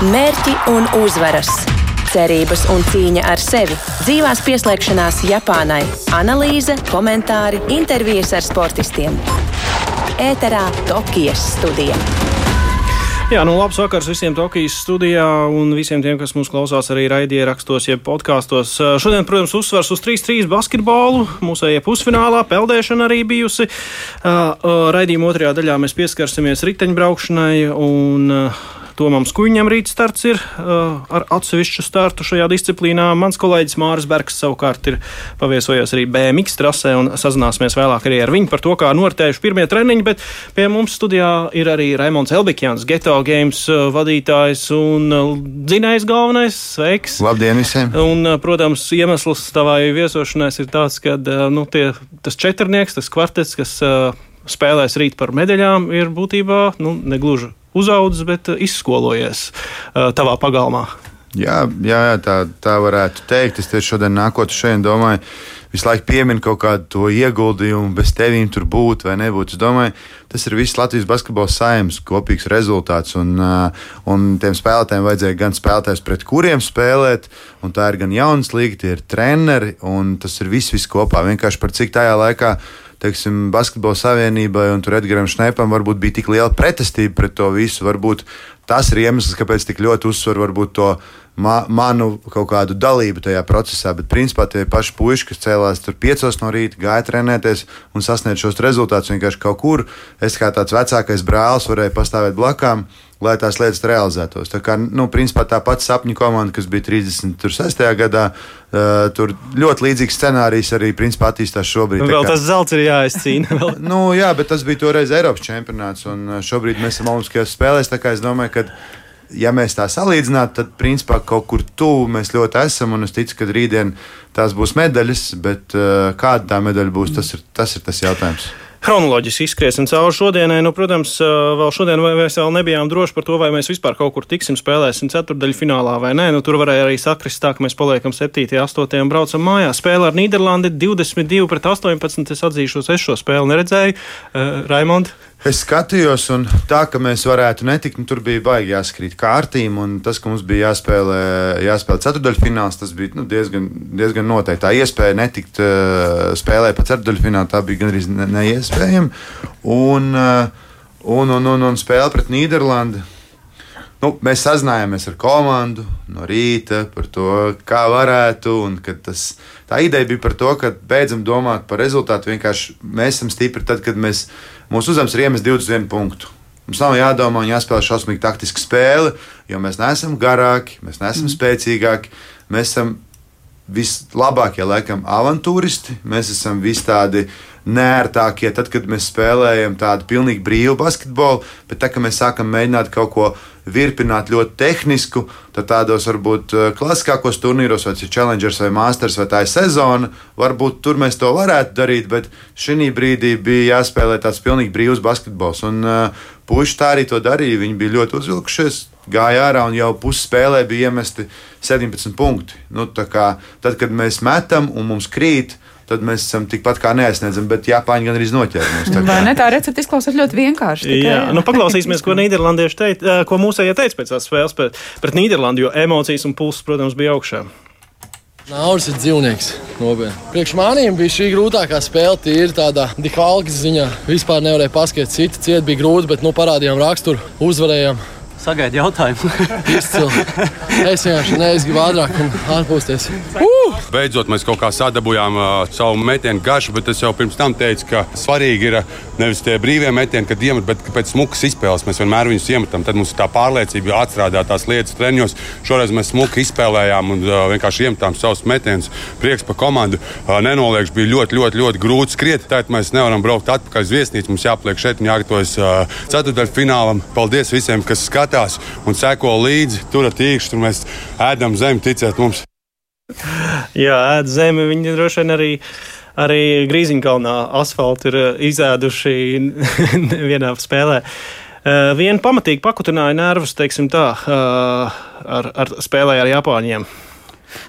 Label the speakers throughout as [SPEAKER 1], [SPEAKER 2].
[SPEAKER 1] Mērķi un uzvaras, cerības un cīņa ar sevi, dzīvās pieslēgšanās Japānai, analīze, komentāri, intervijas ar sportistiem. Ēterā Tokijas studija.
[SPEAKER 2] Jā, nu labs vakars visiem Tokijas studijā un visiem tiem, kas mūs klausās arī raidierakstos, jeb podkāstos. Šodien, protams, uzsvars uz 3-3 basketbolu. Mūsējie pusfinālā peldēšana arī bijusi. Raidījuma otrajā daļā mēs pieskarsimies riteņbraukšanai un Tomam Skuņam rīt starts ir uh, ar atsevišķu startu šajā disciplīnā. Mans kolēģis Māris Bergs savukārt ir paviesojies arī BMX trasē un sazināsimies vēlāk arī ar viņu par to, kā noritējuši pirmie treniņi, bet pie mums studijā ir arī Raimons Elbikjans, Geto Games vadītājs un dzinējs galvenais. Sveiks!
[SPEAKER 3] Labdien visiem!
[SPEAKER 2] Un, protams, iemesls tavai viesošanās ir tāds, ka nu, tie, tas četrnieks, tas kvartets, kas uh, spēlēs rīt par medaļām, ir būtībā nu, negluži uzaudzis, bet uh, izskolojies uh, tavā pagalmā.
[SPEAKER 3] Jā, jā, jā tā, tā varētu teikt. Es tieši šodien nākot šeit, domāju, visu laiku pieminu kaut kādu to ieguldījumu, bez tevīm tur būt vai nebūt. Es domāju, tas ir viss Latvijas basketbola saimnes kopīgs rezultāts. Un, uh, un tiem spēlētājiem vajadzēja gan spēlētājs, pret kuriem spēlēt, un tā ir gan jaunas līga, tie ir treneri, un tas ir viss, viss kopā. Vienkārši par cik tajā laikā teiksim, Basketbola savienībai un Edgars Šnepam varbūt bija tik liela pretestība pret to visu. Varbūt tas ir iemesls, kāpēc tik ļoti uzsver varbūt to ma manu kaut kādu dalību tajā procesā. Bet, principā, tie paši puiši, kas cēlās tur piecos no rīta, gāja trenēties un sasniegt šos rezultātus vienkārši kaut kur. Es kā tāds vecākais brālis varēju pastāvēt blakām lai tās lietas realizētos. Tā kā, nu, principā tā pati sapņu komanda, kas bija 36. gadā, uh, tur ļoti līdzīgs scenārijs arī principā attīstās šobrīd.
[SPEAKER 2] Vēl kā, tas zelts ir jāizcīna.
[SPEAKER 3] nu, jā, bet tas bija toreiz Eiropas čempionāts, un šobrīd mēs esam Olimpiskajās spēlēs. Tā kā es domāju, ka ja mēs tā salīdzinātu, tad principā kaut kur tuvu mēs ļoti esam. Es ticu, ka rītdien tās būs medaļas, bet uh, kāda tā medaļa būs, tas ir tas, ir tas jautājums.
[SPEAKER 2] Chronoloģiski izskriesim cauri šodienai. Nu, protams, vēl šodien mēs vēl nebijām droši par to, vai mēs vispār kaut kur tiksim, spēlēsim ceturdaļu finālā vai nē. Nu, tur varēja arī sakrist tā, ka mēs paliekam 7. un 8. un braucam mājās. Spēle ar Nīderlandi 22 pret 18. Es atzīšos, es šo spēli neredzēju. Uh, Raimond?
[SPEAKER 3] Es skatījos, un tā, ka mēs varētu netikt, nu, tur bija baigi jāskrīt kārtīm. Tas, ka mums bija jāspēlē, jāspēlē ceturdaļfināls, tas bija nu, diezgan, diezgan noteikti. Tā iespēja netikt uh, spēlē pa ceturdaļfinālu, tā bija gandrīz ne, neiespējama. Un, uh, un, un, un, un spēle pret Nīderlandi. Nu, mēs sazinājāmies ar komandu no rīta par to, kā varētu. Tas, tā ideja bija par to, ka beidzam domāt par rezultātu. Vienkārši mēs esam stipri tad, kad mēs Mūsu uzdevums ir iemest 21 punktu. Mums nav jādomā un jāspēlē šausmīgi taktiska spēle, jo mēs neesam garāki, mēs neesam mm. spēcīgāki. Mēs esam vislabākie, laikam, avantūristi. Mēs esam vis tādi nērtākie, tad, kad mēs spēlējam tādu pilnīgi brīvu basketbolu, bet tā, kad mēs sākam mēģināt kaut ko virpināt ļoti tehnisku, tad tādos varbūt eh, klasiskākos turnīros, vai tas ir Challengers vai Masters vai tā ir sezona, varbūt tur mēs to varētu darīt, bet šī brīdī bija jāspēlē tāds pilnīgi brīvs basketbols. Un uh, puiši tā arī to darīja. Viņi bija ļoti uzvilkušies, gāja ārā un jau pusspēlē bija iemesti 17 punkti. Nu, kā, tad, kad mēs metam un mums krīt, tad mēs esam tikpat kā neaizsniedzami, bet Japāņi gan arī noķēra mums.
[SPEAKER 4] Tā, Vai ne tā recepte izklausās ļoti vienkārši?
[SPEAKER 2] Tikai... Jā, nu paklausīsimies, ko Nīderlandieši teica, ko mūsējie teica pēc tās spēles pret, pret Nīderlandi, jo emocijas un pulss, protams, bija augšā.
[SPEAKER 5] Naudas ir dzīvnieks. Nopietni. Priekš maniem bija šī grūtākā spēle, tīri tādā dihvalkas ziņā. Vispār nevarēja paskatīt, citi cieti bija grūti, bet nu, parādījām raksturu, uzvarējām.
[SPEAKER 6] Sagaidu jautājumu.
[SPEAKER 5] Es vienkārši neizgribu ātrāk un atpūsties.
[SPEAKER 7] Uh! Beidzot, mēs kaut kā sadabūjām uh, savu metienu garšu, bet es jau pirms tam teicu, ka svarīgi ir nevis tie brīvie metieni, kad iemet, bet pēc smukas izspēles mēs vienmēr viņus iemetam. Tad mums ir tā pārliecība atstrādāt tās lietas treniņos. Šoreiz mēs smuki izspēlējām un uh, vienkārši iemetām savus metienus. Prieks par komandu. Uh, nenoliekšu, bija ļoti, ļoti, ļoti grūti skriet. Tad mēs nevaram braukt atpakaļ uz viesnīcu. Mums jāpliek šeit un jāgatavojas uh, ceturtdaļfinālam. Paldies visiem, kas skatās skatās un seko līdzi. Tur ir tīkšķi, tur mēs ēdam zemi, ticiet mums.
[SPEAKER 2] Jā, ēd zemi, viņi droši vien arī. Arī Grīziņkalnā asfaltu ir eh, izēduši vienā spēlē. Uh, Viena pamatīgi pakutināja nervus, teiksim tā, uh, ar, ar spēlē ar Japāņiem.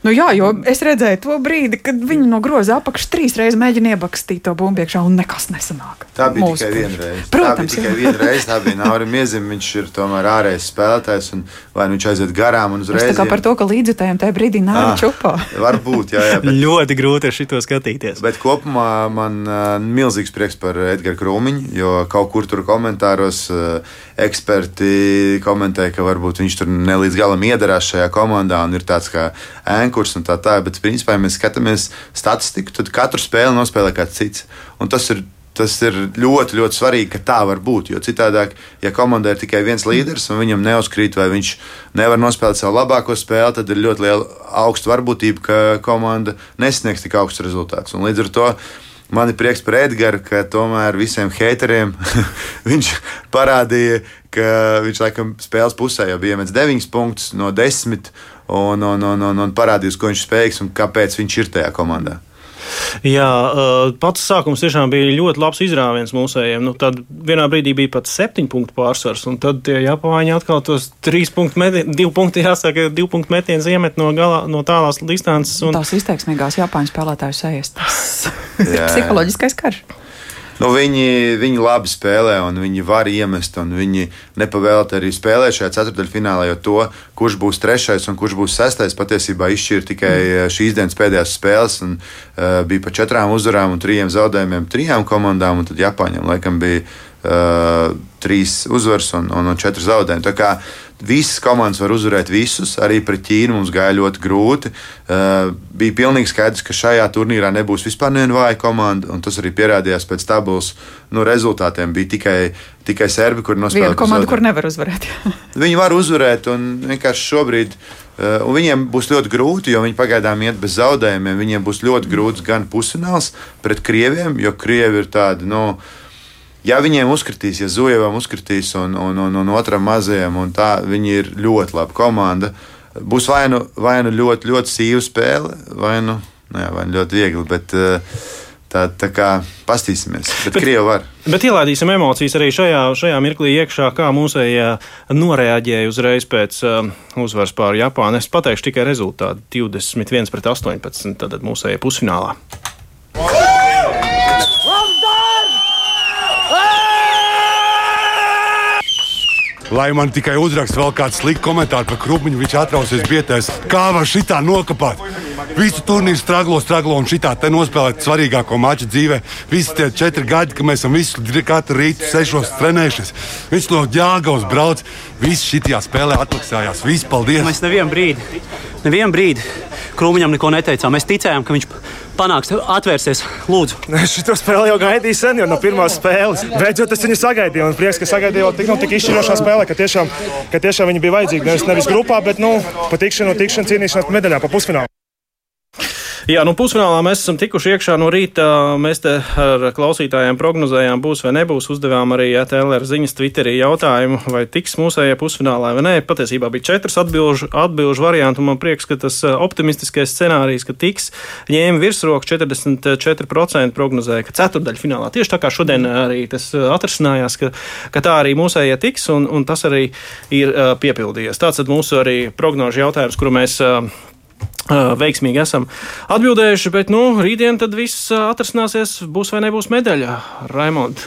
[SPEAKER 4] Nu, jā, jo es redzēju to brīdi, kad viņi no groza apakšas trīs reizes mēģina iebakstīt to bumbu iekšā, un nekas nesanāk.
[SPEAKER 3] Tā bija
[SPEAKER 4] Mūsu
[SPEAKER 3] tikai viena reize.
[SPEAKER 4] Protams,
[SPEAKER 3] tā bija tikai viena reize. Tā bija Naurim Iezim, viņš ir tomēr ārējais spēlētājs, un vai nu viņš aiziet garām un
[SPEAKER 4] Es
[SPEAKER 3] uzreiz.
[SPEAKER 4] tā kā par to, ka līdzutējiem tajā brīdī nāra
[SPEAKER 3] Ah.
[SPEAKER 4] čupā.
[SPEAKER 3] Varbūt, jā, jā. Bet,
[SPEAKER 2] Ļoti grūti ar šito skatīties.
[SPEAKER 3] bet kopumā man uh, milzīgs prieks par Edgars Krūmiņu, jo kaut kur tur komentāros uh, eksperti komentēja, ka varbūt viņš tur ne līdz galam iedarās šajā komandā un ir tāds kā ēnkurs un tā tā. Bet, principā, ja mēs skatāmies statistiku, tad katru spēli nospēlē kāds cits. Un tas ir Tas ir ļoti, ļoti svarīgi, ka tā var būt. Jo citādi, ja komandai ir tikai viens līderis un viņam neuzkrīt, vai viņš nevar nospēlēt savu labāko spēli, tad ir ļoti liela augsta varbūtība, ka komanda nesniegs tik augsts rezultāts. Un līdz ar to man ir prieks par Edgars, ka tomēr visiem hateriem viņš parādīja, ka viņš laikam spēles pusē jau bija iemetis 9 punktus no 10 un, un, un, un, un parādījis, ko viņš spējīgs un kāpēc viņš ir tajā komandā.
[SPEAKER 2] Jā, pats sākums tiešām bija ļoti labs izrāviens mūsējiem. Nu, tad vienā brīdī bija pat septiņu punktu pārsvars, un tad tie Japāņi atkal tos trīs punktu metienus, divu punktu jāsaka, divu punktu metienus iemet no, galā, no tālās distances. Un,
[SPEAKER 4] Tās izteiksmīgās Japāņu spēlētāju sejas. Tas
[SPEAKER 3] Jā.
[SPEAKER 4] psiholoģiskais karš.
[SPEAKER 3] Nu, viņi, viņi labi spēlē, un viņi var iemest, un viņi nepavēlti arī spēlē šajā ceturdaļfinālā, jo to, kurš būs trešais un kurš būs sestais, patiesībā izšķīra tikai mm. šīs dienas pēdējās spēles. Un, uh, bija pa četrām uzvarām un trijiem zaudējumiem trijām komandām, un tad Japāņiem laikam bija uh, trīs uzvaras un, un, un četri zaudējumi. Visas komandas var uzvarēt visus, arī pret Ķīnu mums gāja ļoti grūti. Uh, bija pilnīgi skaidrs, ka šajā turnīrā nebūs vispār neviena vāja komanda, un tas arī pierādījās pēc tabulas nu, rezultātiem. Bija tikai, tikai serbi, kur
[SPEAKER 4] Viena
[SPEAKER 3] nospēlēja.
[SPEAKER 4] komanda, kur nevar uzvarēt.
[SPEAKER 3] Viņi var uzvarēt, un vienkārši šobrīd. Uh, un viņiem būs ļoti grūti, jo viņi pagaidām iet bez zaudējumiem. Viņiem būs ļoti grūts gan pusfināls pret krieviem, jo krievi ir tādi. Nu, Ja viņiem uzkritīs, ja Zujevam uzkritīs un, un, un, un otram mazajam, un tā, viņi ir ļoti laba komanda. Būs vai nu, vai nu ļoti, ļoti sīva spēle, vai nu, nu jā, vai nu ļoti viegli. Bet, eh, tā, tā kā pastīsimies. Bet, bet Krievi var.
[SPEAKER 2] Bet ielaidīsim emocijas arī šajā, šajā mirklī iekšā, kā mūsējie noreaģēja uzreiz pēc uh, uzvaras pār Japānu. Es pateikšu tikai rezultātu 21 pret 18, tad mūsējie pusfinālā.
[SPEAKER 7] Lai man tikai uzrakst vēl kāds slikts komentārs par krūmiņu, viņš atrausies bietēs. Kā var šitā nokāpt? Visu turnīru straglo, straglo un šitā te nospēlēt svarīgāko maču dzīvē. Visi tie četri gadi, kad mēs esam visu katru rītu sešos trenējušies. Viņš no ģāgaus brauc, visi šitajā spēlē atmaksājās. Visi paldies!
[SPEAKER 6] Mēs nevienu brīdi, nevienu brīdi Krūmiņam neko neteicām. Mēs ticējām, ka viņš panāks, atvērsies. Lūdzu,
[SPEAKER 8] šo spēli jau gaidīju sen, jau no pirmās spēles. Beidzot, es viņu sagaidīju. Un prieks, ka sagaidīju jau tik, nu, tik izšķirošā spēlē, ka tiešām, ka tiešām viņi bija vajadzīgi. Nevis, nevis grupā, bet nu, pa tikšanu, tikšanu cīnīšanās par medaļām, pa pusfinālu.
[SPEAKER 2] Jā, nu pusfinālā mēs esam tikuši iekšā no rīta. Mēs te ar klausītājiem prognozējām, būs vai nebūs. Uzdevām arī ATLR ziņas Twitterī jautājumu, vai tiks mūsējie pusfinālā vai nē. Patiesībā bija četras atbilžu, atbilžu varianti, un man prieks, ka tas eh, optimistiskais scenārijs, ka tiks, ņēma virsroku 44% prognozēja, ka ceturdaļfinālā tieši tā kā šodien arī tas eh, atrasinājās, ka, ka tā arī mūsējie tiks, un, un tas arī ir uh, piepildījies. Tāds ir mūsu arī prognožu jautājums, kuru mēs. Uh, veiksmīgi esam atbildējuši, bet nu, rītdien tad viss atrasināsies, būs vai nebūs medaļa. Raimond,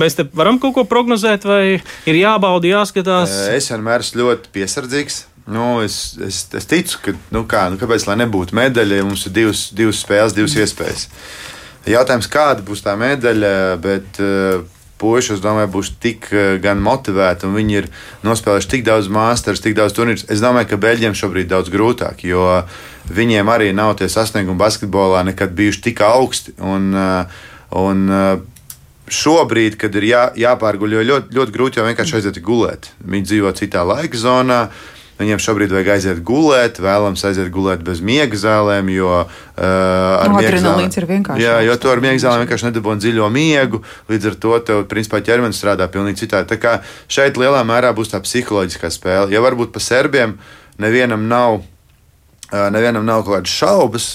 [SPEAKER 2] mēs te varam kaut ko prognozēt, vai ir jābauda, jāskatās.
[SPEAKER 3] Es vienmēr esmu ļoti piesardzīgs. Nu, es, es, es ticu, ka nu kā, nu kāpēc lai nebūtu medaļa, ja mums ir divas, divas spēles, divas iespējas. Jautājums, kāda būs tā medaļa, bet uh, puiši, es domāju, būs tik uh, gan motivēti un viņi ir nospēlējuši tik daudz mākslinieks, tik daudz turnīrus. Es domāju, ka Beļģiem šobrīd ir daudz grūtāk, jo viņiem arī nav tie sasniegumi basketbolā nekad bijuši tik augsti. Un, uh, un, uh, šobrīd, kad ir jā, jāpārguļ, jo ļoti, ļoti grūti jau vienkārši aiziet gulēt. Viņi dzīvo citā laika zonā. Viņiem šobrīd vajag aiziet gulēt, vēlams aiziet gulēt bez miega zālēm, jo uh, ar miega
[SPEAKER 4] adrenalīns ir vienkārši
[SPEAKER 3] Jā, jo tu ar miega zālēm vienkārši nedabūji dziļo miegu. Līdz ar to tev, principā, ķermenis strādā pavisam citādi. Tā kā šeit lielā mērā būs tā psiholoģiskā spēle. Ja varbūt par serbiem nevienam nav, uh, nevienam nav kaut kādas šaubas,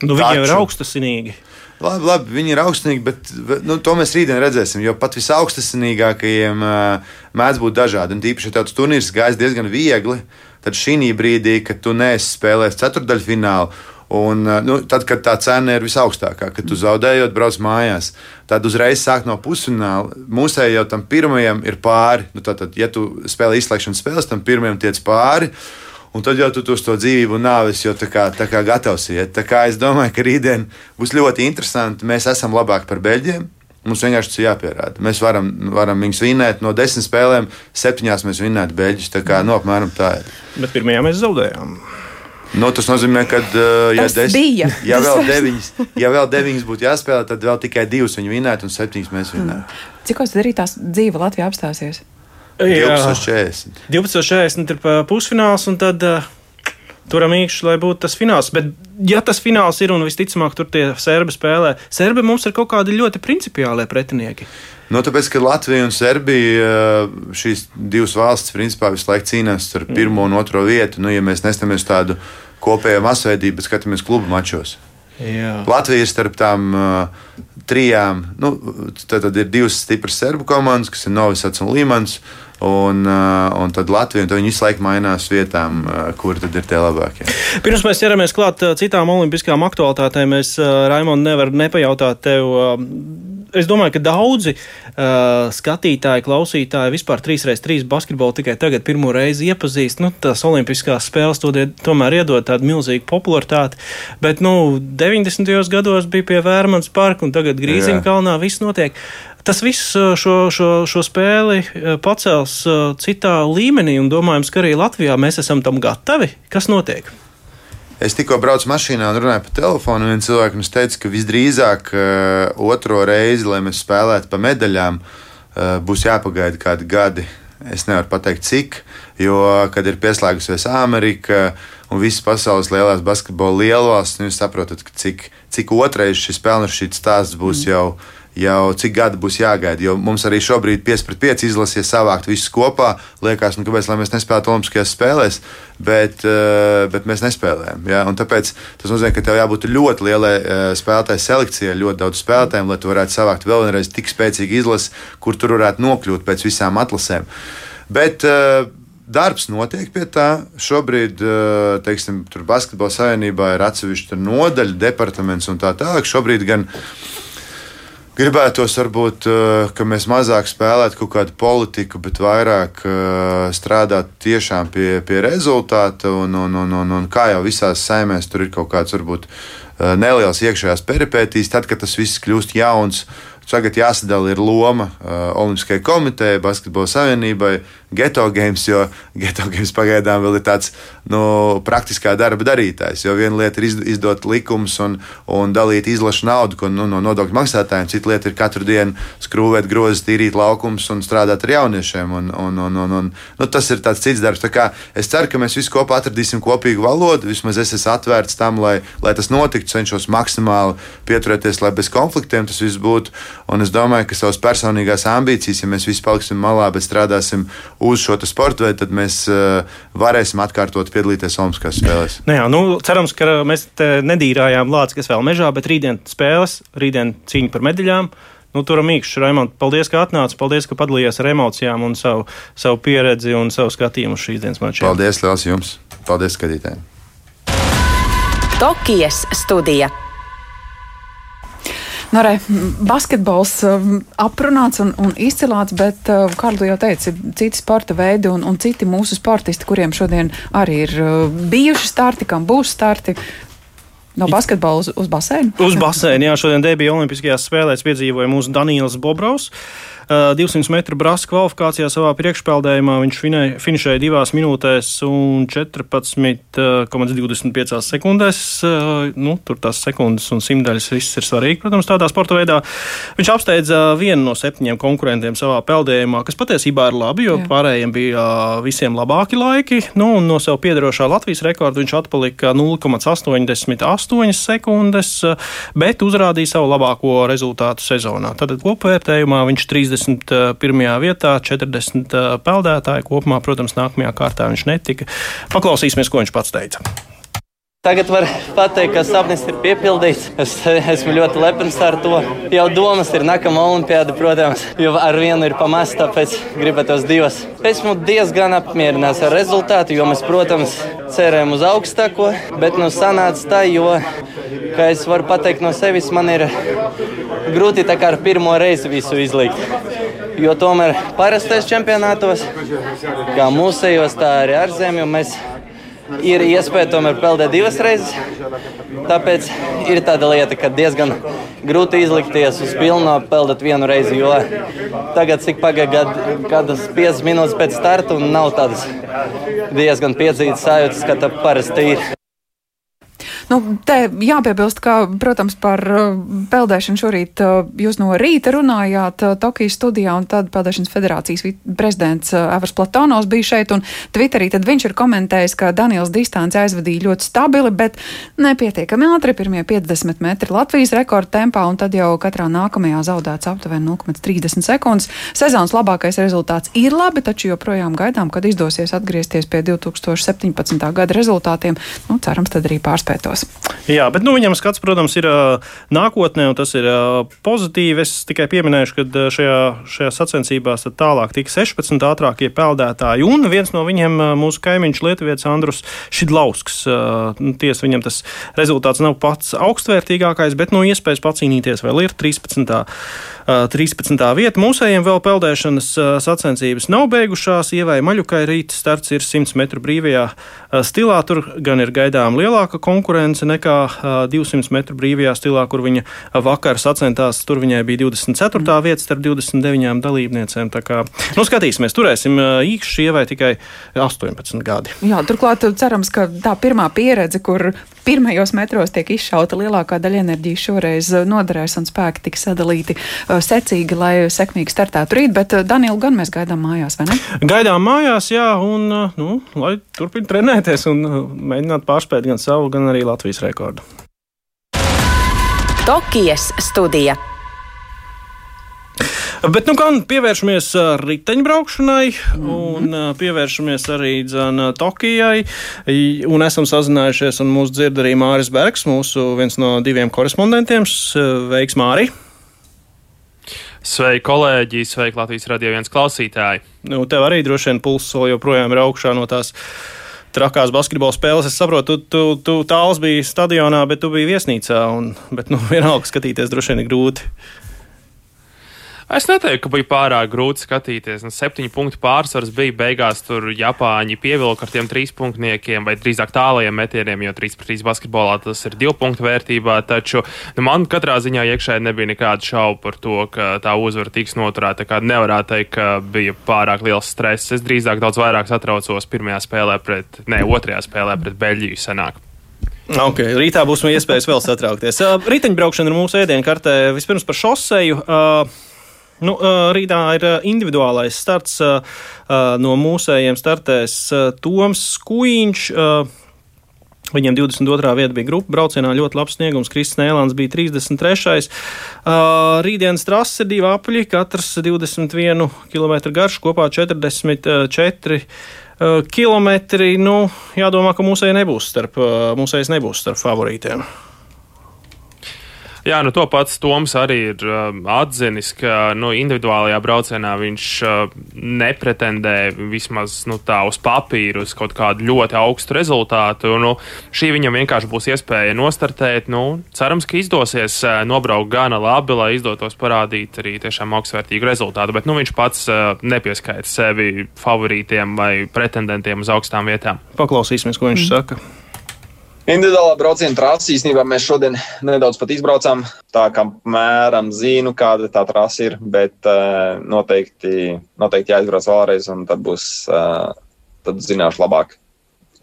[SPEAKER 2] nu, viņi jau ir augstasinīgi.
[SPEAKER 3] Labi, labi, viņi ir augstsnīgi, bet nu, to mēs rītdien redzēsim. Jo pat visaugstākajiem uh, mēdz būt dažādi. Un tīpaši, ja tāds turnīrs gājas diezgan viegli, tad šī brīdī, kad tu nesi spēlējis ceturdaļfinālu, Un, nu, tad, kad tā cena ir visaugstākā, kad tu zaudējot, brauc mājās, tad uzreiz sāk no pusfināla. Mūsēji jau tam pirmajam ir pāri. Nu, tātad, ja tu spēlē izslēgšanas spēles, tam pirmajam tiec pāri. Un tad jau tu uz to dzīvību un nāvis jau tā kā, tā kā gatavs iet. Tā kā es domāju, ka rītdien būs ļoti interesanti. Mēs esam labāki par beļģiem. Mums vienkārši tas ir jāpierāda. Mēs varam, varam viņus vinēt no desmit spēlēm, septiņās mēs vinētu beļģus. Tā kā no nu, apmēram tā ir.
[SPEAKER 2] Bet pirmajā mēs zaudējām.
[SPEAKER 3] Nu, tas nozīmē, ka, uh, ja,
[SPEAKER 4] Tas bija.
[SPEAKER 3] ja, vēl deviņas, ja vēl deviņas būtu jāspēlē, tad vēl tikai divas viņi vinētu un septiņas mēs vinētu.
[SPEAKER 4] Cik tas arī tās dzīve Latvijā apstāsies?
[SPEAKER 3] 12.40.
[SPEAKER 2] 12.40 ir pusfināls, un tad uh, turam īkšķi, lai būtu tas fināls. Bet, ja tas fināls ir un visticamāk tur tie serbi spēlē, serbi mums ir kaut kādi ļoti principiāli pretinieki.
[SPEAKER 3] Nu, tāpēc, ka Latvija un Serbija uh, šīs divas valstis principā visu laiku cīnās ar pirmo un otro vietu. Nu, ja mēs nestamies tādu kopējo masveidību, bet skatāmies klubu mačos.
[SPEAKER 2] Jā.
[SPEAKER 3] Latvija ir starp tām uh, trijām. Nu, tad, tad ir divas stipras serbu komandas, kas ir Novisats un Līmans. Uh, un tad Latvija un viņi visu laiku mainās vietām, uh, kur tad ir tie labākie.
[SPEAKER 2] Pirms mēs ķeramies klāt uh, citām olimpiskām aktualitātēm, es, uh, Raimond, nevaru nepajautāt tev. uh, Es domāju, ka daudzi uh, skatītāji, klausītāji vispār 3x3 basketbolu tikai tagad pirmo reizi iepazīst. Nu, tās olimpiskās spēles to die- tomēr iedod tādu milzīgu popularitāti. Bet nu, 90. gados bija pie Vērmans parka un tagad Grīziņkalnā viss notiek. Tas viss šo, šo, šo spēli pacels citā līmenī, un domājams, ka arī Latvijā mēs esam tam gatavi. Kas notiek?
[SPEAKER 3] Es tikko braucu mašīnā un runāju pa telefonu. Viens cilvēks teica, ka visdrīzāk uh, otro reizi, lai mēs spēlētu pa medaļām, uh, būs jāpagaida kādi gadi. Es nevaru pateikt, cik, jo, kad ir pieslēgusies Amerika un visas pasaules lielās basketbola lielvalstis, nu, jūs saprotat, cik, cik otrais šis pelnušķīts stāsts būs mm. jau jau cik gadi būs jāgaida. Jo mums arī šobrīd 5 pret 5 izlasies savākt visus kopā. Liekas, nu, kāpēc mēs nespēlētu Olimpiskajās spēlēs, bet, uh, bet mēs nespēlējam. Ja? Un tāpēc tas nozīmē, ka tev jābūt ļoti lielai uh, spēlētāju selekcijai, ļoti daudz spēlētājiem, lai tu varētu savākt vēl vienreiz tik spēcīgu izlasi, kur tur varētu nokļūt pēc visām atlasēm. Bet, uh, Darbs notiek pie tā. Šobrīd, teiksim, tur basketbola savienībā ir atsevišķa nodaļa, departaments un tā tālāk. Šobrīd gan Gribētos, varbūt, eh, ka mēs mazāk spēlētu kaut kādu politiku, bet vairāk eh, strādāt tiešām pie, pie rezultāta. Un, un, un, un, un kā jau visās saimēs, tur ir kaut kāds varbūt eh, neliels iekšējās peripētīs, tad, kad tas viss kļūst jauns. Tagad jāsadala ir loma Olimpiskajai komitejai, Basketbola savienībai, geto games, jo geto games pagaidām vēl ir tāds nu, praktiskā darba darītājs. Jo viena lieta ir izdot likumus un, un dalīt izlašu naudu ko, nu, no nodokļu maksātājiem, cita lieta ir katru dienu skrūvēt grozes, tīrīt laukumus un strādāt ar jauniešiem. Un, un, un, un, un, nu, tas ir tāds cits darbs. Es ceru, ka mēs visi kopā atradīsim kopīgu valodu. Vismaz es esmu atvērts tam, lai, lai tas notiktu. Cenšos maksimāli pieturēties, lai bez konfliktiem tas viss būtu. Un es domāju, ka savas personīgās ambīcijas, ja mēs visi paliksim malā, bet strādāsim uz šo sporta veidu, tad mēs uh, varēsim atkārtot piedalīties Olimpiskās spēlēs.
[SPEAKER 2] Nu jā, nu, cerams, ka mēs nedīrājām lācis, kas vēl mežā, bet rītdien spēles, rītdien cīņa par medaļām. Nu, tur mīkšķis, Raimond, paldies, ka atnāci, paldies, ka padalījies ar emocijām un savu, savu pieredzi un savu skatījumu uz šīs dienas mačiem.
[SPEAKER 3] Paldies, liels jums! Paldies, skatītājiem!
[SPEAKER 1] Tokijas studija.
[SPEAKER 4] Nu, re, basketbols um, aprunāts un, un izcilāts, bet, uh, kā jau teicu, ir citi sporta veidi un, un citi mūsu sportisti, kuriem šodien arī ir uh, bijuši starti, kam būs starti. No basketbola uz, uz basēnu?
[SPEAKER 2] Uz basēnu, jā, šodien debija Olimpiskajās spēlēs piedzīvoja mūsu Daniels Bobrovs. 200 metru brāzta kvalifikācijā savā priekšpeldējumā viņš finišēja 2 minūtēs un 14,25 sekundēs. Nu, tur tās sekundes un simtdaļas viss ir svarīgi, protams, tādā sporta veidā. Viņš apsteidza vienu no septiņiem konkurentiem savā peldējumā, kas patiesībā ir labi, jo Jā. pārējiem bija visiem labāki laiki. Nu, no sev piedarošā Latvijas rekorda viņš atpalika 0,88 sekundes, bet uzrādīja savu labāko rezultātu sezonā. Tad kopvērtējumā viņš 30. 21. vietā, 40 peldētāji kopumā, protams, nākamajā kārtā viņš netika. Paklausīsimies, ko viņš pats teica.
[SPEAKER 9] Tagad var pateikt, ka sapnis ir piepildīts. Es esmu ļoti lepns ar to. Jau domas ir nākamā olimpiāda, protams, jo ar vienu ir pamest, tāpēc gribētos divas. Esmu diezgan apmierināts ar rezultātu, jo mēs, protams, cerējām uz augstāko, bet nu sanāca tā, jo, kā es varu pateikt no sevis, man ir grūti tā kā ar pirmo reizi visu izlikt. Jo tomēr parastais čempionātos, kā mūsejos, tā arī ārzemju, mēs ir iespēja tomēr peldēt divas reizes. Tāpēc ir tāda lieta, ka diezgan grūti izlikties uz pilno peldēt vienu reizi. Jo tagad, cik pagāja kādas 5 minūtes pēc starta, un nav tādas diezgan piedzītas sajūtas, kā tā parasti ir.
[SPEAKER 4] Nu, te jāpiebilst, ka, protams, par uh, peldēšanu šorīt uh, jūs no rīta runājāt uh, Tokijas studijā, un tad Peldēšanas federācijas prezidents Evers Platonovs bija šeit, un Twitterī tad viņš ir komentējis, ka Daniels distanci aizvadīja ļoti stabili, bet nepietiekami ātri, pirmie 50 metri Latvijas rekorda tempā, un tad jau katrā nākamajā zaudēts aptuveni 0,30 sekundes. Sezonas labākais rezultāts ir labi, taču joprojām gaidām, kad izdosies atgriezties pie 2017. gada rezultātiem. Nu, cerams, tad arī pārspētos
[SPEAKER 2] skatos. Jā, bet nu, viņam skats, protams, ir nākotnē, un tas ir pozitīvi. Es tikai pieminēšu, ka šajā, šajā sacensībās tālāk tika 16 ātrākie peldētāji, un viens no viņiem mūsu kaimiņš Lietuvietis Andrus Šidlausks. Nu, Tiesa, viņam tas rezultāts nav pats augstvērtīgākais, bet no nu, iespējas pacīnīties vēl ir 13. 13. vieta. Mūsējiem vēl peldēšanas sacensības nav beigušās. Ievai Maļukai rīt starts ir 100 metru brīvajā stilā. Tur gan ir gaidām lielāka konkurence nekā 200 metru brīvajā stilā, kur viņa vakar sacentās. Tur viņai bija 24. Mm. vieta starp 29 dalībniecēm. Tā kā, nu, skatīsimies, turēsim īkšķi Ievai tikai 18 gadi.
[SPEAKER 4] Jā, turklāt cerams, ka tā pirmā pieredze, kur pirmajos metros tiek izšauta lielākā daļa enerģijas, šoreiz noderēs un spēki tiks sadalīti secīgi, lai sekmīgi startētu rīt, bet Danielu gan mēs gaidām mājās, vai ne?
[SPEAKER 2] Gaidām mājās, jā, un, nu, lai turpin trenēties un mēģināt pārspēt gan savu, gan arī Latvijas rekordu.
[SPEAKER 1] Tokijas studija.
[SPEAKER 2] Bet nu gan pievēršamies riteņbraukšanai un pievēršamies arī dzēna Tokijai. Un esam sazinājušies, un mūsu dzird arī Māris Bergs, mūsu viens no diviem korespondentiem. Sveiks, Māri!
[SPEAKER 10] Sveiki, kolēģi! Sveiki, Latvijas radio viens klausītāji!
[SPEAKER 2] Nu, tev arī droši vien pulss joprojām ir augšā no tās trakās basketbola spēles. Es saprotu, tu, tu, tu tāls biji stadionā, bet tu biji viesnīcā. Un, bet, nu, vienalga skatīties droši vien ir grūti.
[SPEAKER 10] Es neteiktu, ka bija pārāk grūti skatīties. Nu, septiņu punktu pārsvars bija beigās. Tur Japāņi pievilka ar tiem trīs punktniekiem, vai drīzāk tālajiem metieniem, jo 3 pret 3 basketbolā tas ir divu punktu vērtībā. Taču nu, man katrā ziņā iekšēji nebija nekādu šaubu par to, ka tā uzvara tiks noturēta. Nevarētu teikt, ka bija pārāk liels stress. Es drīzāk daudz vairāk satraucos pirmajā spēlē pret, ne otrajā spēlē pret Beļģiju senāk.
[SPEAKER 2] Okay, rītā būs iespējas vēl satraukties. Riteņbraukšana ir mūsu ēdienkartē. Vispirms par šoseju. Uh, Nu, rītā ir individuālais starts. No mūsējiem startēs Toms Kuīņš. Viņam 22. vieta bija grupa braucienā, ļoti labs sniegums. Kristis Nēlāns bija 33. Uh, rītdienas trase ir divi apļi, katrs 21 km garš, kopā 44 uh, km. Nu, jādomā, ka mūsēji nebūs starp, mūsējs nebūs starp favorītiem.
[SPEAKER 10] Jā, nu to pats Toms arī ir uh, atzinis, ka nu, individuālajā braucienā viņš uh, nepretendē vismaz nu, tā uz papīra uz kaut kādu ļoti augstu rezultātu. Nu, šī viņam vienkārši būs iespēja nostartēt. Nu, cerams, ka izdosies uh, nobraukt gana labi, lai izdotos parādīt arī tiešām augstsvērtīgu rezultātu. Bet nu, viņš pats uh, nepieskaita sevi favorītiem vai pretendentiem uz augstām vietām.
[SPEAKER 2] Paklausīsimies, ko viņš mm. saka.
[SPEAKER 11] Individuālā brauciena trasi īstenībā mēs šodien nedaudz pat izbraucām. Tā kā mēram zinu, kāda tā trasa ir, bet uh, noteikti, noteikti jāizbrauc vēlreiz, un tad būs, uh, tad zināšu labāk,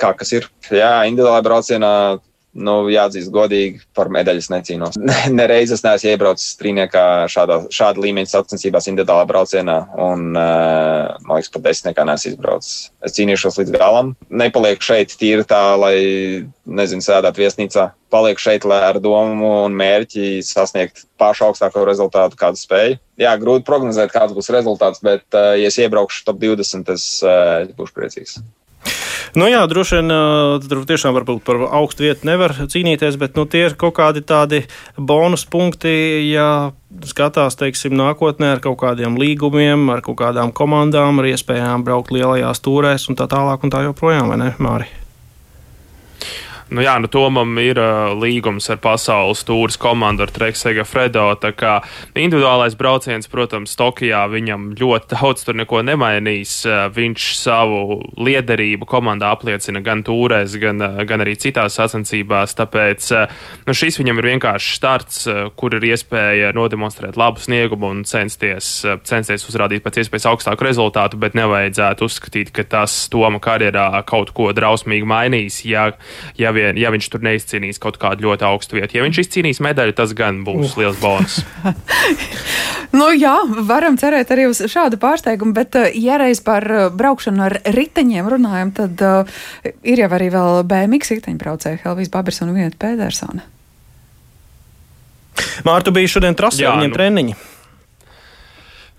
[SPEAKER 11] kā kas ir. Jā, individuālā braucienā nu, jāatzīst godīgi, par medaļas necīnos. Nereiz es neesmu iebraucis strīniekā šādā, šāda līmeņa sacensībās individuālā braucienā, un, uh, man liekas, pat desmitniekā neesmu izbraucis. Es cīnīšos līdz galam. Nepalieku šeit tīri tā, lai, nezinu, sēdētu viesnīcā. Palieku šeit, ar domu un mērķi sasniegt pašu augstāko rezultātu, kādu spēju. Jā, grūti prognozēt, kāds būs rezultāts, bet, uh, ja es iebraukšu top 20, es, es būšu priecīgs.
[SPEAKER 2] Nu jā, droši vien tur tiešām varbūt par augstu vietu nevar cīnīties, bet nu, tie ir kaut kādi tādi bonus punkti, ja skatās, teiksim, nākotnē ar kaut kādiem līgumiem, ar kaut kādām komandām, ar iespējām braukt lielajās tūrēs un tā tālāk un tā joprojām, vai ne, Mārija?
[SPEAKER 10] Nu, jā, nu, Tomam ir uh, līgums ar pasaules tūris komandu, ar Treksega Fredo. Tā kā individuālais brauciens, protams, Tokijā viņam ļoti daudz tur neko nemainīs. Uh, viņš savu liederību komandā apliecina gan tūrēs, gan, uh, gan arī citās sacensībās. Tāpēc uh, nu, šis viņam ir vienkārši starts, uh, kur ir iespēja nodemonstrēt labu sniegumu un censties, uh, censties uzrādīt pēc iespējas augstāku rezultātu, bet nevajadzētu uzskatīt, ka tas Toma karjerā kaut ko drausmīgi mainīs. Ja, ja vien, ja viņš tur neizcīnīs kaut kādu ļoti augstu vietu. Ja viņš izcīnīs medaļu, tas gan būs liels bonus.
[SPEAKER 4] nu, jā, varam cerēt arī uz šādu pārsteigumu, bet, uh, ja reiz par uh, braukšanu ar riteņiem runājam, tad uh, ir jau arī vēl BMX riteņbraucēji Helvijas Babers un Vieta Pētersona.
[SPEAKER 2] Mārtu bija šodien trasē, viņiem nu. treniņi.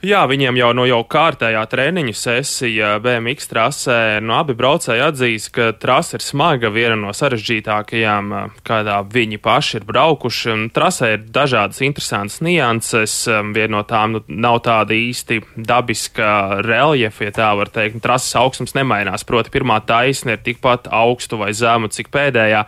[SPEAKER 10] Jā, viņiem jau no jau kārtējā treniņu sesija BMX trasē. Nu, abi braucēji atzīst, ka trase ir smaga, viena no sarežģītākajām, kādā viņi paši ir braukuši. Trasē ir dažādas interesantas nianses. Viena no tām nu, nav tāda īsti dabiska reljefa, ja tā var teikt. Trases augstums nemainās. Proti, pirmā taisna ir tikpat augstu vai zemu, cik pēdējā.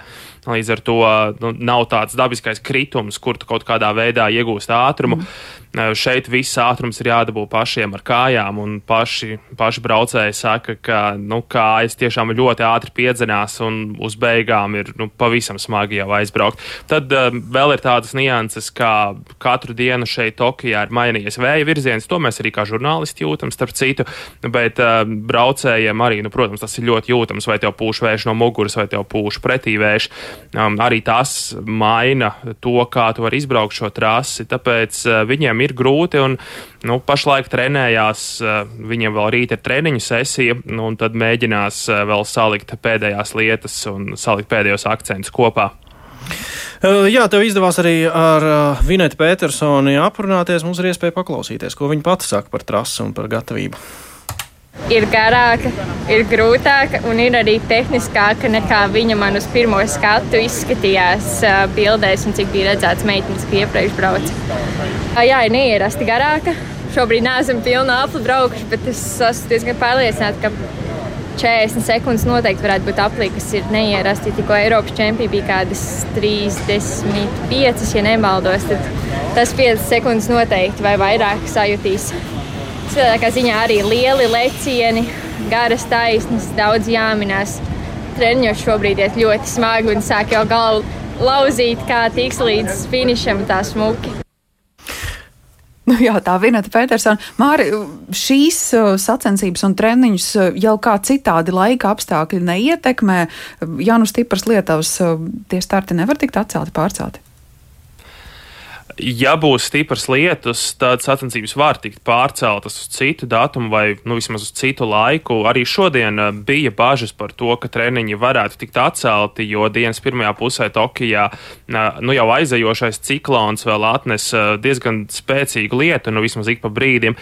[SPEAKER 10] Līdz ar to nu, nav tāds dabiskais kritums, kur tu kaut kādā veidā iegūst ātrumu. Mm. Šeit viss ātrums ir jādabū pašiem ar kājām, un paši, paši braucēji saka, ka nu, kājas tiešām ļoti ātri piedzenās, un uz beigām ir nu, pavisam smagi jau aizbraukt. Tad uh, vēl ir tādas nianses, kā katru dienu šeit Tokijā ir mainījies vēja virziens. To mēs arī kā žurnālisti jūtam, starp citu, bet uh, braucējiem arī, nu, protams, tas ir ļoti jūtams, vai tev pūš vējš no muguras, vai tev pūš pretī vējš. Um, arī tas maina to, kā tu vari izbraukt šo trasi, tāpēc uh, viņiem viņiem ir grūti. Un, nu, pašlaik trenējās, eh, viņiem vēl rīt ir treniņu sesija, nu, un tad mēģinās eh, vēl salikt pēdējās lietas un salikt pēdējos akcentus kopā.
[SPEAKER 2] Eh, jā, tev izdevās arī ar Vinetu Petersoni aprunāties. Mums ir iespēja paklausīties, ko viņa pati saka par trasi un par gatavību
[SPEAKER 12] ir garāka, ir grūtāka un ir arī tehniskāka nekā viņa man uz pirmo skatu izskatījās bildēs un cik bija redzēts meitenes, ka iepriekš brauca. Jā, ir neierasti garāka. Šobrīd neesam pilnā apli braukuši, bet es esmu diezgan pārliecināta, ka 40 sekundes noteikti varētu būt aplī, kas ir neierasti. Tikko Eiropas čempioni bija kādas 35, ja nemaldos, tad tas 5 sekundes noteikti vai vairāk sajutīs. Cilvēkā ziņā arī lieli lecieni, garas taisnes, daudz jāminās. Treniņš šobrīd iet ļoti smagi un sāk jau galvu lauzīt, kā tiks līdz finišam tā smuki.
[SPEAKER 4] Nu, jā, tā Vineta Petersona. Māri, šīs uh, sacensības un treniņus uh, jau kā citādi laika apstākļi neietekmē. Ja nu stipras lietavas, uh, tie starti nevar tikt atcelti, pārcelti
[SPEAKER 10] ja būs stipras lietus, tad sacensības var tikt pārceltas uz citu datumu vai nu, vismaz uz citu laiku. Arī šodien eh, bija bažas par to, ka treniņi varētu tikt atcelti, jo dienas pirmajā pusē Tokijā eh, nu, jau aizejošais ciklons vēl atnes eh, diezgan spēcīgu lietu, nu vismaz ik pa brīdim,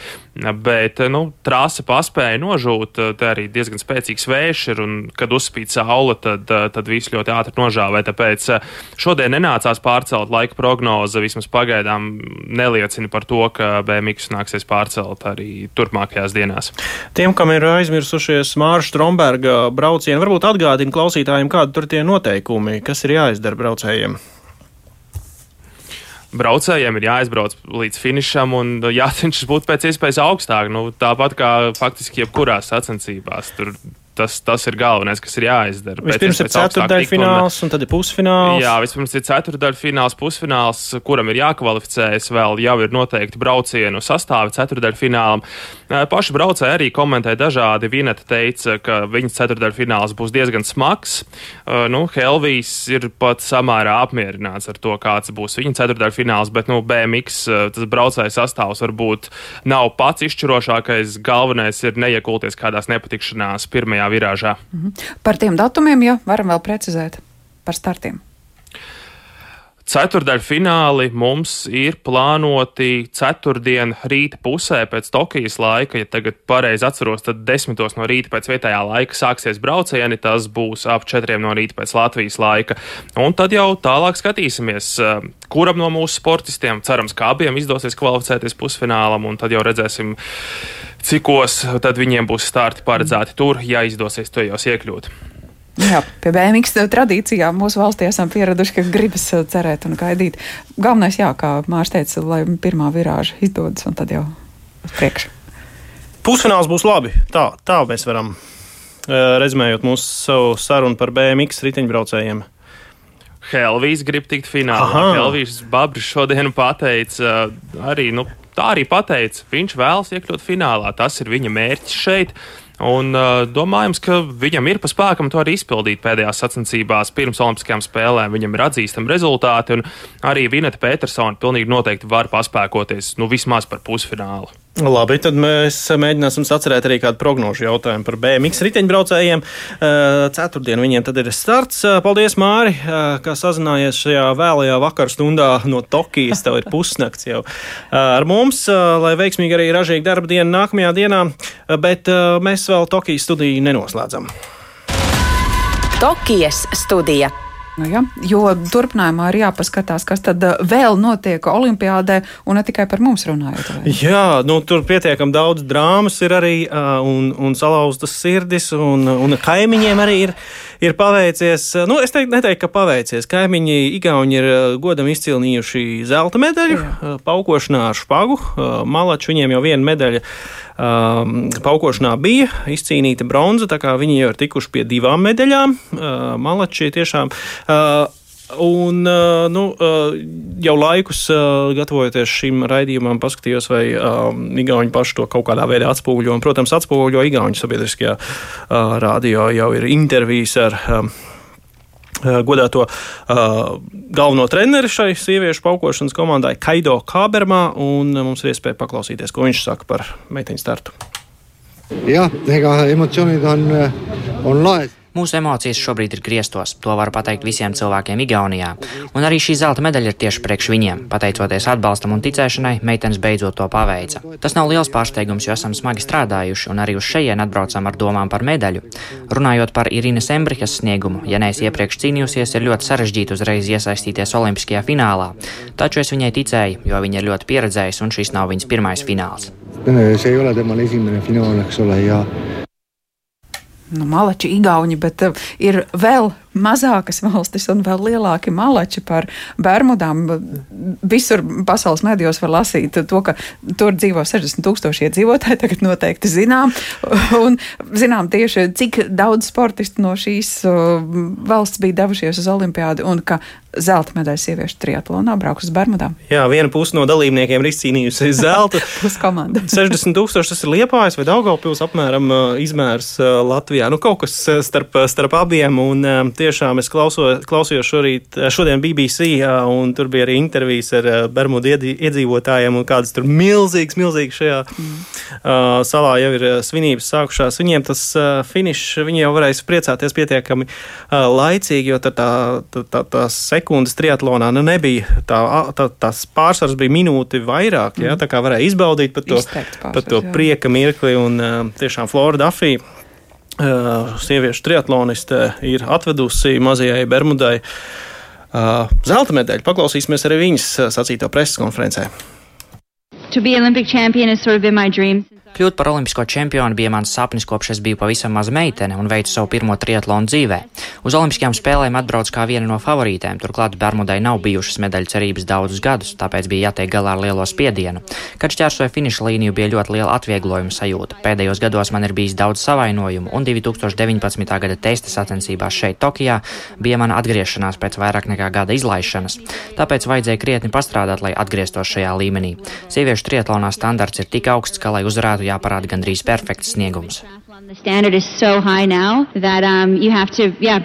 [SPEAKER 10] bet nu, trāsa paspēja nožūt, te arī diezgan spēcīgs vējš ir, un kad uzspīd saule, tad, tad viss ļoti ātri nožāvē. Tāpēc šodien nenācās pārcelt laika prognoze vismaz pagaidām pagaidām neliecina par to, ka BMX nāksies pārcelt arī turpmākajās dienās.
[SPEAKER 2] Tiem, kam ir aizmirsušies Mārša Stromberga braucieni, varbūt atgādina klausītājiem, kādi tur tie noteikumi, kas ir jāizdara braucējiem
[SPEAKER 10] braucējiem ir jāizbrauc līdz finišam un jācenšas būt pēc iespējas augstāk. Nu, tāpat kā faktiski jebkurās sacensībās. Tur tas, tas ir galvenais, kas ir jāizdara.
[SPEAKER 2] Vispirms ir ceturdaļa fināls, un tad ir pusfināls.
[SPEAKER 10] Jā, vispirms ir ceturdaļa fināls, pusfināls, kuram ir jākvalificējas. Vēl jau ir noteikti braucienu sastāvi ceturdaļa finālam. Paši braucēji arī komentēja dažādi. Vineta teica, ka viņas ceturdaļa fināls būs diezgan smags. Nu, Helvijs ir pat samērā apmierināts ar to, kāds būs viņa ceturdaļa fināls, bet nu, BMX tas braucēju sastāvs varbūt nav pats izšķirošākais. Galvenais ir neiekulties kādās nepatikšanās pirmajā pirmajā virāžā.
[SPEAKER 4] Mhm. Par tiem datumiem, ja varam vēl precizēt par startiem.
[SPEAKER 10] Ceturdaļfināli mums ir plānoti ceturtdien rīta pusē pēc Tokijas laika. Ja tagad pareizi atceros, tad desmitos no rīta pēc vietējā laika sāksies braucieni. Tas būs ap četriem no rīta pēc Latvijas laika. Un tad jau tālāk skatīsimies, eh, kuram no mūsu sportistiem, cerams, ka abiem izdosies kvalificēties pusfinālam, un tad jau redzēsim, cikos tad viņiem būs starti paredzēti tur, ja izdosies to jau iekļūt.
[SPEAKER 4] Jā, pie BMX tradīcijām mūsu valstī esam pieraduši, ka gribas uh, cerēt un gaidīt. Galvenais, jā, kā Mārcis teica, lai pirmā virāža izdodas un tad jau uz priekšu.
[SPEAKER 2] Pusfināls būs labi. Tā, tā mēs varam uh, rezumējot mūsu sarunu par BMX riteņbraucējiem.
[SPEAKER 10] Helvijas grib tikt finālā. Helvijas Babris šodien pateica, uh, arī, nu, tā arī pateica, viņš vēlas iekļūt finālā. Tas ir viņa mērķis šeit. Un uh, domājams, ka viņam ir pa spēkam to arī izpildīt pēdējās sacensībās pirms Olimpiskajām spēlēm. Viņam ir atzīstami rezultāti, un arī Vineta Petersona pilnīgi noteikti var paspēkoties nu, vismaz par pusfinālu.
[SPEAKER 2] Labi, tad mēs mēģināsim atcerēt arī kādu prognožu jautājumu par BMX riteņbraucējiem. Ceturtdien viņiem tad ir starts. Paldies, Māri, ka sazinājies šajā vēlajā vakar stundā no Tokijas. Tev ir pusnakts jau ar mums, lai veiksmīgi arī ražīga darba diena nākamajā dienā, bet mēs vēl Tokijas studiju nenoslēdzam.
[SPEAKER 1] Tokijas studija.
[SPEAKER 4] Nu, ja, jo turpinājumā ir jāpaskatās, kas tad uh, vēl notiek Olimpijādē, un ne tikai par mums runājot. Vai?
[SPEAKER 2] Jā, nu, tur pietiekami daudz drāmas ir arī, un, un salauztas sirdis, un, un kaimiņiem arī ir, ir paveicies. Nu, es teiktu, neteiktu, ka paveicies. Kaimiņi Igauni ir godam izcīnījuši zelta medaļu, paukošanā ar špagu. Malači viņiem jau viena medaļa Um, paukošanā bija izcīnīta bronza, tā kā viņi jau ir tikuši pie divām medaļām. Uh, Malači tiešām. Uh, Un, uh, nu, uh, jau laikus uh, gatavojoties šim raidījumam, paskatījos, vai um, Igauni paši to kaut kādā veidā atspoguļo. Un, protams, atspoguļo Igauni sabiedriskajā radio jau ir intervijas ar Eh, godēto uh, galveno treneri šai sieviešu paukošanas komandai Kaido Kābermā, un mums ir iespēja paklausīties, ko viņš saka par meiteņu startu.
[SPEAKER 13] Jā, emocjonid on, on laes.
[SPEAKER 14] Mūsu emocijas šobrīd ir griestos, to varu pateikt visiem cilvēkiem Igaunijā. Un arī šī zelta medaļa ir tieši priekš viņiem. Pateicoties atbalstam un ticēšanai, meitenes beidzot to paveica. Tas nav liels pārsteigums, jo esam smagi strādājuši un arī uz šejien atbraucam ar domām par medaļu. Runājot par Irīnas Embrikas sniegumu, ja neesi iepriekš cīnījusies, ir ļoti sarežģīti uzreiz iesaistīties Olimpiskajā finālā. Taču es viņai ticēju, jo viņa ir ļoti pieredzējusi un šis nav viņas pirmais fināls.
[SPEAKER 13] see ei ole temal esimene finaal, eks ole, ja
[SPEAKER 4] nu, malači, igauņi, bet uh, ir vēl mazākas valstis un vēl lielāki malači par Bermudām. Visur pasaules medijos var lasīt to, ka tur dzīvo 60 tūkstoši iedzīvotāji, tagad noteikti zinām. Un zinām tieši, cik daudz sportistu no šīs valsts bija devušies uz olimpiādu un ka zelta medaļu sieviešu triatlonā brauks uz Bermudām.
[SPEAKER 2] Jā, viena puse no dalībniekiem ir izcīnījusi zelta.
[SPEAKER 4] Puskomanda.
[SPEAKER 2] 60 tūkstoši tas ir liepājs vai Daugavpils apmēram izmērs Latvijā. Nu, kaut kas starp, starp abiem un tie tiešām es klauso, klausījos šorīt, šodien BBC, un tur bija arī intervijas ar Bermudu iedzīvotājiem, un kādas tur milzīgas, milzīgas šajā mm. uh, salā jau ir svinības sākušās. Viņiem tas uh, finišs, viņi jau varēs priecāties pietiekami uh, laicīgi, jo tā, tā, tā, tā sekundes triatlonā nu, nebija, tā, tā, tās pārsvars bija minūti vairāk, mm. ja, tā kā varēja izbaudīt pat to, pat to prieka mirkli, un uh, tiešām Florida Dafija sieviešu triatloniste ir atvedusi mazajai Bermudai zelta medaļu. Paklausīsimies arī viņas sacīto preses konferencē.
[SPEAKER 15] To be Olympic champion has sort of been my dream.
[SPEAKER 14] Kļūt par olimpisko čempionu bija mans sapnis, kopš es biju pavisam maza meitene un veicu savu pirmo triatlonu dzīvē. Uz olimpiskajām spēlēm atbrauc kā viena no favorītēm, turklāt Bermudai nav bijušas medaļu cerības daudzus gadus, tāpēc bija jātiek galā ar lielo spiedienu. Kad šķērsoju finiša līniju, bija ļoti liela atvieglojuma sajūta. Pēdējos gados man ir bijis daudz savainojumu, un 2019. gada testa sacensībās šeit, Tokijā, bija mana atgriešanās pēc vairāk nekā gada izlaišanas. Tāpēc vajadzēja krietni pastrādāt, lai atgrieztos šajā līmenī. Sieviešu triatlonā standarts ir tik augsts, ka, lai uzvarētu jāparāda gandrīz perfekts sniegums.
[SPEAKER 15] So that um, to yeah.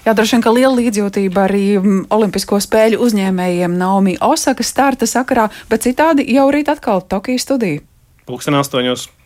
[SPEAKER 4] Jā, droši vien, ka liela līdzjūtība arī mm, Olimpisko spēļu uzņēmējiem Naomi Osaka starta sakarā, bet citādi jau rīt atkal Tokijas studija.
[SPEAKER 2] Pūksteni astoņos.